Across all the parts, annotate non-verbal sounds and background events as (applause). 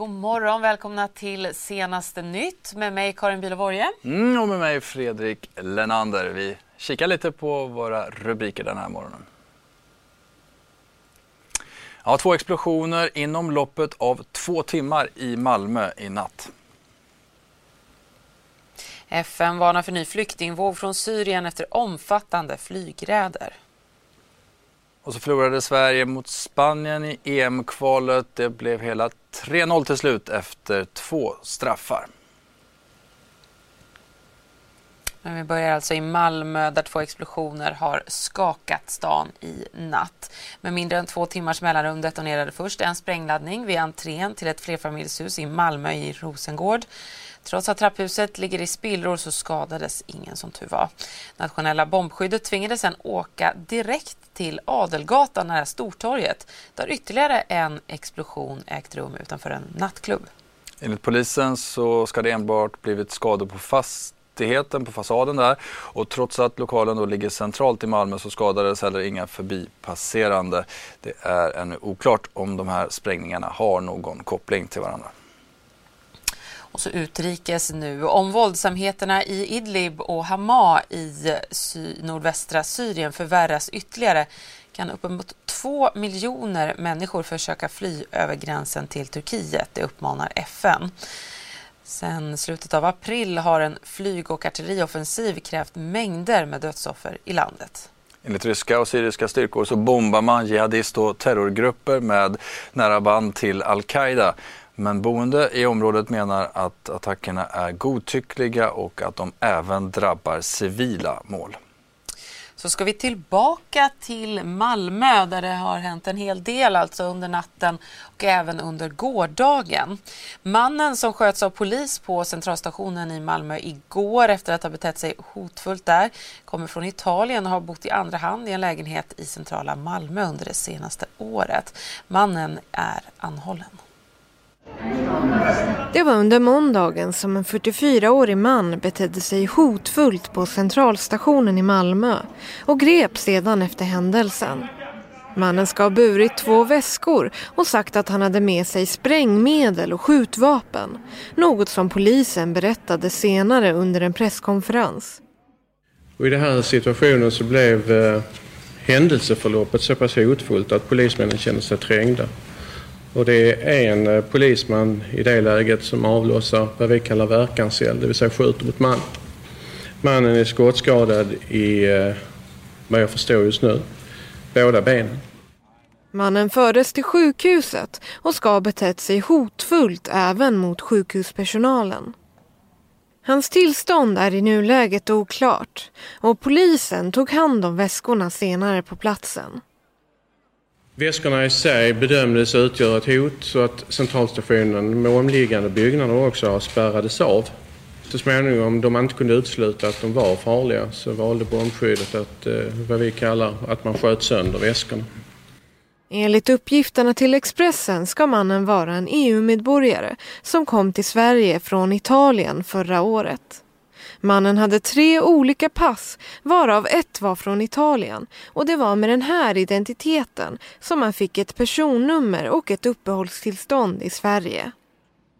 God morgon, välkomna till senaste nytt med mig Karin Bülow Mm, och med mig Fredrik Lenander. Vi kikar lite på våra rubriker den här morgonen. Ja, två explosioner inom loppet av två timmar i Malmö i natt. FN varnar för ny flyktingvåg från Syrien efter omfattande flygräder. Och så förlorade Sverige mot Spanien i EM-kvalet. Det blev hela 3-0 till slut efter två straffar. Men vi börjar alltså i Malmö där två explosioner har skakat stan i natt. Med mindre än två timmars mellanrum detonerade först en sprängladdning vid entrén till ett flerfamiljshus i Malmö i Rosengård. Trots att trapphuset ligger i spillror så skadades ingen som tur var. Nationella bombskyddet tvingades sedan åka direkt till Adelgatan nära Stortorget där ytterligare en explosion ägt rum utanför en nattklubb. Enligt polisen så ska det enbart blivit skador på fastigheten, på fasaden där. Och trots att lokalen då ligger centralt i Malmö så skadades heller inga förbipasserande. Det är ännu oklart om de här sprängningarna har någon koppling till varandra. Och så utrikes nu. Om våldsamheterna i Idlib och Hama i sy nordvästra Syrien förvärras ytterligare kan uppemot två miljoner människor försöka fly över gränsen till Turkiet, det uppmanar FN. Sen slutet av april har en flyg och artillerioffensiv krävt mängder med dödsoffer i landet. Enligt ryska och syriska styrkor så bombar man jihadist och terrorgrupper med nära band till al-Qaida. Men boende i området menar att attackerna är godtyckliga och att de även drabbar civila mål. Så ska vi tillbaka till Malmö där det har hänt en hel del alltså under natten och även under gårdagen. Mannen som sköts av polis på centralstationen i Malmö igår efter att ha betett sig hotfullt där kommer från Italien och har bott i andra hand i en lägenhet i centrala Malmö under det senaste året. Mannen är anhållen. Det var under måndagen som en 44-årig man betedde sig hotfullt på centralstationen i Malmö och greps sedan efter händelsen. Mannen ska ha burit två väskor och sagt att han hade med sig sprängmedel och skjutvapen. Något som polisen berättade senare under en presskonferens. Och I den här situationen så blev eh, händelseförloppet så pass hotfullt att polismännen kände sig trängda. Och det är en eh, polisman i det läget som avlossar vad vi kallar verkanseld, det vill säga skjuter mot mannen. Mannen är skottskadad i, eh, vad jag förstår just nu, båda benen. Mannen fördes till sjukhuset och ska ha betett sig hotfullt även mot sjukhuspersonalen. Hans tillstånd är i nuläget oklart och polisen tog hand om väskorna senare på platsen. Väskorna i sig bedömdes utgöra ett hot så att centralstationen med omliggande byggnader också spärrades av. Så småningom, då man inte kunde utesluta att de var farliga, så valde bombskyddet att, eh, vad vi kallar, att man sköt sönder väskorna. Enligt uppgifterna till Expressen ska mannen vara en EU-medborgare som kom till Sverige från Italien förra året. Mannen hade tre olika pass, varav ett var från Italien och det var med den här identiteten som han fick ett personnummer och ett uppehållstillstånd i Sverige.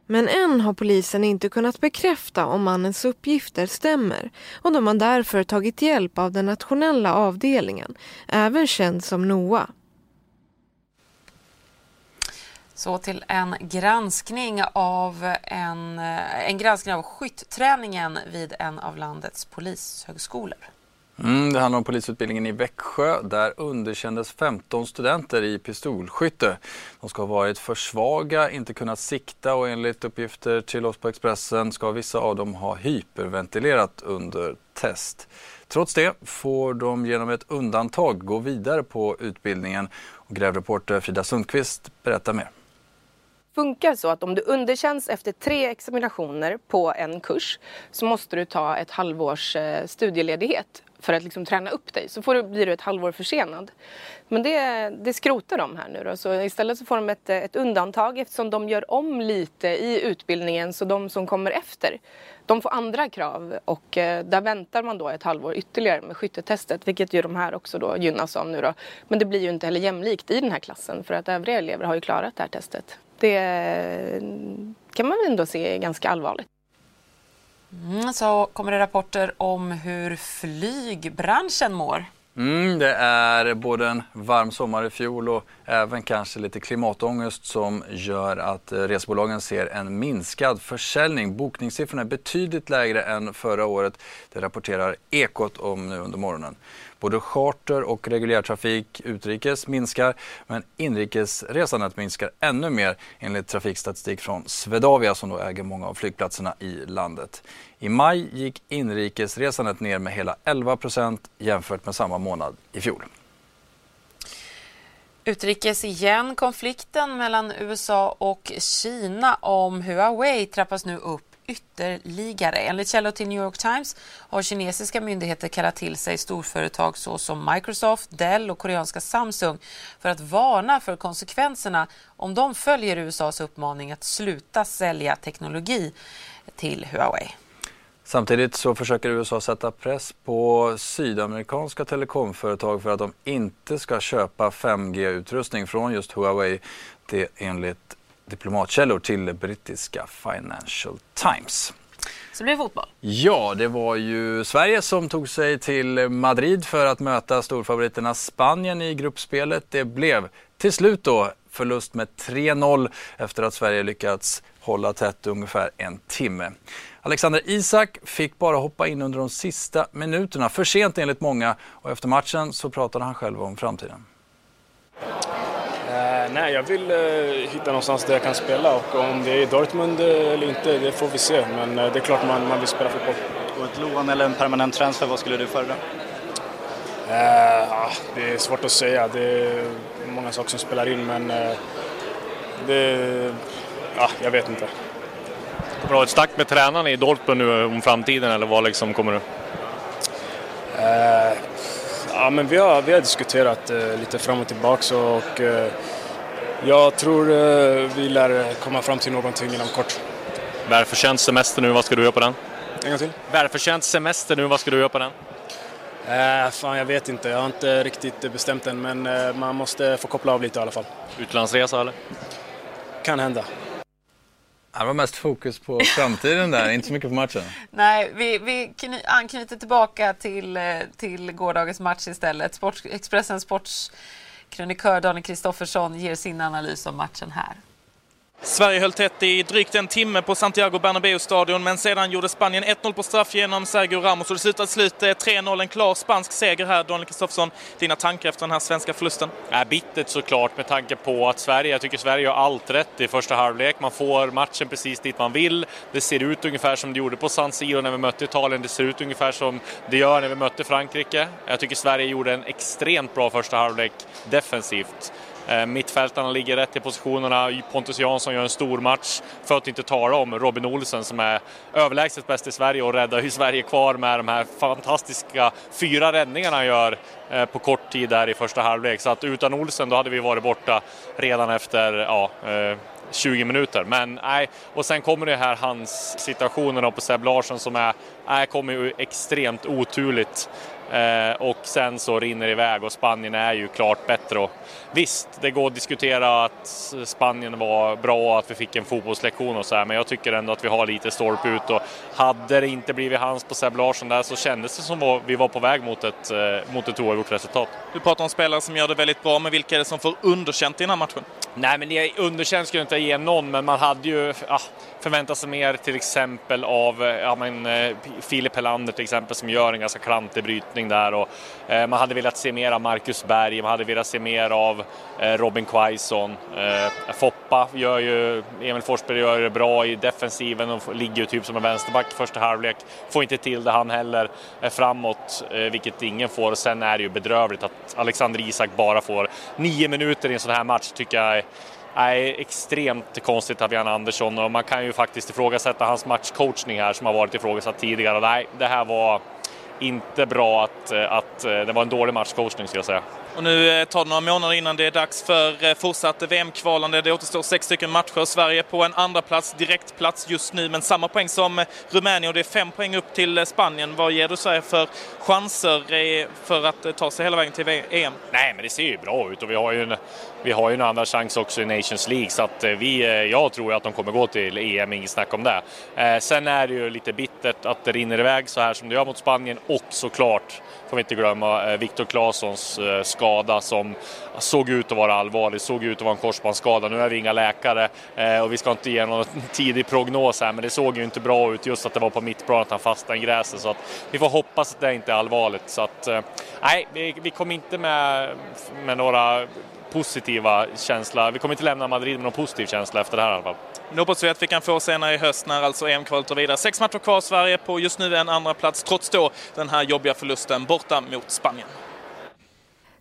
Men än har polisen inte kunnat bekräfta om mannens uppgifter stämmer och de har därför tagit hjälp av den nationella avdelningen, även känd som NOA. Så till en granskning av, en, en granskning av skyttträningen vid en av landets polishögskolor. Mm, det handlar om polisutbildningen i Växjö. Där underkändes 15 studenter i pistolskytte. De ska ha varit för svaga, inte kunnat sikta och enligt uppgifter till oss på Expressen ska vissa av dem ha hyperventilerat under test. Trots det får de genom ett undantag gå vidare på utbildningen. Och grävreporter Frida Sundqvist berättar mer funkar så att om du underkänns efter tre examinationer på en kurs så måste du ta ett halvårs eh, studieledighet för att liksom träna upp dig. Så får du, blir du ett halvår försenad. Men det, det skrotar de här nu då. Så istället så får de ett, ett undantag eftersom de gör om lite i utbildningen så de som kommer efter de får andra krav och eh, där väntar man då ett halvår ytterligare med skyttetestet vilket ju de här också då gynnas av nu då. Men det blir ju inte heller jämlikt i den här klassen för att övriga elever har ju klarat det här testet. Det kan man ändå se är ganska allvarligt. Mm, så kommer det rapporter om hur flygbranschen mår. Mm, det är både en varm sommar i fjol och även kanske lite klimatångest som gör att eh, resebolagen ser en minskad försäljning. Bokningssiffrorna är betydligt lägre än förra året. Det rapporterar Ekot om nu under morgonen. Både charter och reguljärtrafik utrikes minskar men inrikesresandet minskar ännu mer enligt trafikstatistik från Swedavia som då äger många av flygplatserna i landet. I maj gick inrikesresandet ner med hela 11 procent jämfört med samma månad i fjol. Utrikes igen. Konflikten mellan USA och Kina om Huawei trappas nu upp ytterligare. Enligt källor till New York Times har kinesiska myndigheter kallat till sig storföretag såsom Microsoft, Dell och koreanska Samsung för att varna för konsekvenserna om de följer USAs uppmaning att sluta sälja teknologi till Huawei. Samtidigt så försöker USA sätta press på sydamerikanska telekomföretag för att de inte ska köpa 5G-utrustning från just Huawei. Det enligt diplomatkällor till brittiska Financial Times. Så blir det fotboll. Ja, det var ju Sverige som tog sig till Madrid för att möta storfavoriterna Spanien i gruppspelet. Det blev till slut då förlust med 3-0 efter att Sverige lyckats hålla tätt ungefär en timme. Alexander Isak fick bara hoppa in under de sista minuterna, för sent enligt många och efter matchen så pratade han själv om framtiden. Uh, nej, jag vill uh, hitta någonstans där jag kan spela och om det är Dortmund eller inte, det får vi se. Men uh, det är klart man, man vill spela fotboll. Och ett lån eller en permanent transfer, vad skulle du föredra? Uh, det är svårt att säga. Det är många saker som spelar in men det... Ja, jag vet inte. Kommer du ha ett snack med tränarna i Dortmund nu om framtiden eller vad liksom kommer du? Ja, men vi har, vi har diskuterat uh, lite fram och tillbaka och uh, jag tror uh, vi lär komma fram till någonting inom kort. Välförtjänt semester nu, vad ska du göra på den? En gång till? Välförtjänt semester nu, vad ska du göra på den? Uh, fan, jag vet inte. Jag har inte riktigt bestämt än, men man måste få koppla av lite i alla fall. Utlandsresa eller? Kan hända. Det var mest fokus på framtiden där, inte så mycket på matchen. (laughs) Nej, vi, vi anknyter tillbaka till, eh, till gårdagens match istället. Sport, Expressens sportskrönikör Daniel Kristoffersson ger sin analys av matchen här. Sverige höll tätt i drygt en timme på Santiago Bernabéu-stadion men sedan gjorde Spanien 1-0 på straff genom Sergio Ramos och det slutade slut eh, 3-0. En klar spansk seger här. Daniel Kristoffersson, dina tankar efter den här svenska förlusten? Äh, bittert såklart med tanke på att Sverige, jag tycker Sverige gör allt rätt i första halvlek. Man får matchen precis dit man vill. Det ser ut ungefär som det gjorde på San Siro när vi mötte Italien. Det ser ut ungefär som det gör när vi mötte Frankrike. Jag tycker Sverige gjorde en extremt bra första halvlek defensivt. Eh, mittfältarna ligger rätt i positionerna. Pontus Jansson gör en stor match. För att inte tala om Robin Olsen som är överlägset bäst i Sverige och räddar ju Sverige kvar med de här fantastiska fyra räddningarna han gör eh, på kort tid där i första halvlek. Så att utan Olsen då hade vi varit borta redan efter ja, eh, 20 minuter. Men nej, och sen kommer det här hans situationen på Seb Larsson som är, nej, kommer ju extremt oturligt. Eh, och sen så rinner det iväg och Spanien är ju klart bättre. Och visst, det går att diskutera att Spanien var bra och att vi fick en fotbollslektion och så här, men jag tycker ändå att vi har lite stolpe ut och hade det inte blivit hans på Seb Larsson där så kändes det som att vi var på väg mot ett, eh, mot ett oavgjort resultat. Du pratar om spelare som gör det väldigt bra, men vilka är det som får underkänt i den här matchen? Nej, men underkänt skulle jag inte ge någon, men man hade ju ja, förväntat sig mer till exempel av ja, men, eh, Filip Helander till exempel som gör en ganska klantig brytning där och eh, man hade velat se mer av Marcus Berg, man hade velat se mer av eh, Robin Quaison. Eh, Foppa gör ju, Emil Forsberg gör det bra i defensiven och ligger ju typ som en vänsterback i första halvlek. Får inte till det han heller eh, framåt, eh, vilket ingen får. Sen är det ju bedrövligt att Alexander Isak bara får nio minuter i en sån här match tycker jag Nej, extremt konstigt av Jan Andersson och man kan ju faktiskt ifrågasätta hans matchcoachning här som har varit ifrågasatt tidigare. Nej, det här var inte bra att, eh, att eh, det var en dålig matchcoachning ska jag säga. Och nu eh, tar det några månader innan det är dags för eh, fortsatt VM-kvalande. Det återstår sex stycken matcher. Sverige på en andra plats, direktplats just nu, men samma poäng som Rumänien och det är fem poäng upp till eh, Spanien. Vad ger du Sverige för chanser för att ta sig hela vägen till EM? Nej, men det ser ju bra ut och vi har ju en, vi har ju en andra chans också i Nations League så att vi, jag tror att de kommer gå till EM, inget snack om det. Sen är det ju lite bittert att det rinner iväg så här som det gör mot Spanien och såklart får vi inte glömma Viktor Claessons skada som såg ut att vara allvarlig, såg ut att vara en korsbandsskada. Nu är vi inga läkare eh, och vi ska inte ge någon (laughs) tidig prognos här men det såg ju inte bra ut just att det var på mittplan att han fastnade i gräset så att vi får hoppas att det inte är allvarligt. Så att eh, nej, vi, vi kommer inte med, med några positiva känsla. Vi kommer inte lämna Madrid med någon positiv känsla efter det här i alla fall. Nu hoppas vi att vi kan få senare i höst när alltså EM-kvalet tar vidare. Sex matcher kvar Sverige på just nu en andra plats trots då den här jobbiga förlusten borta mot Spanien.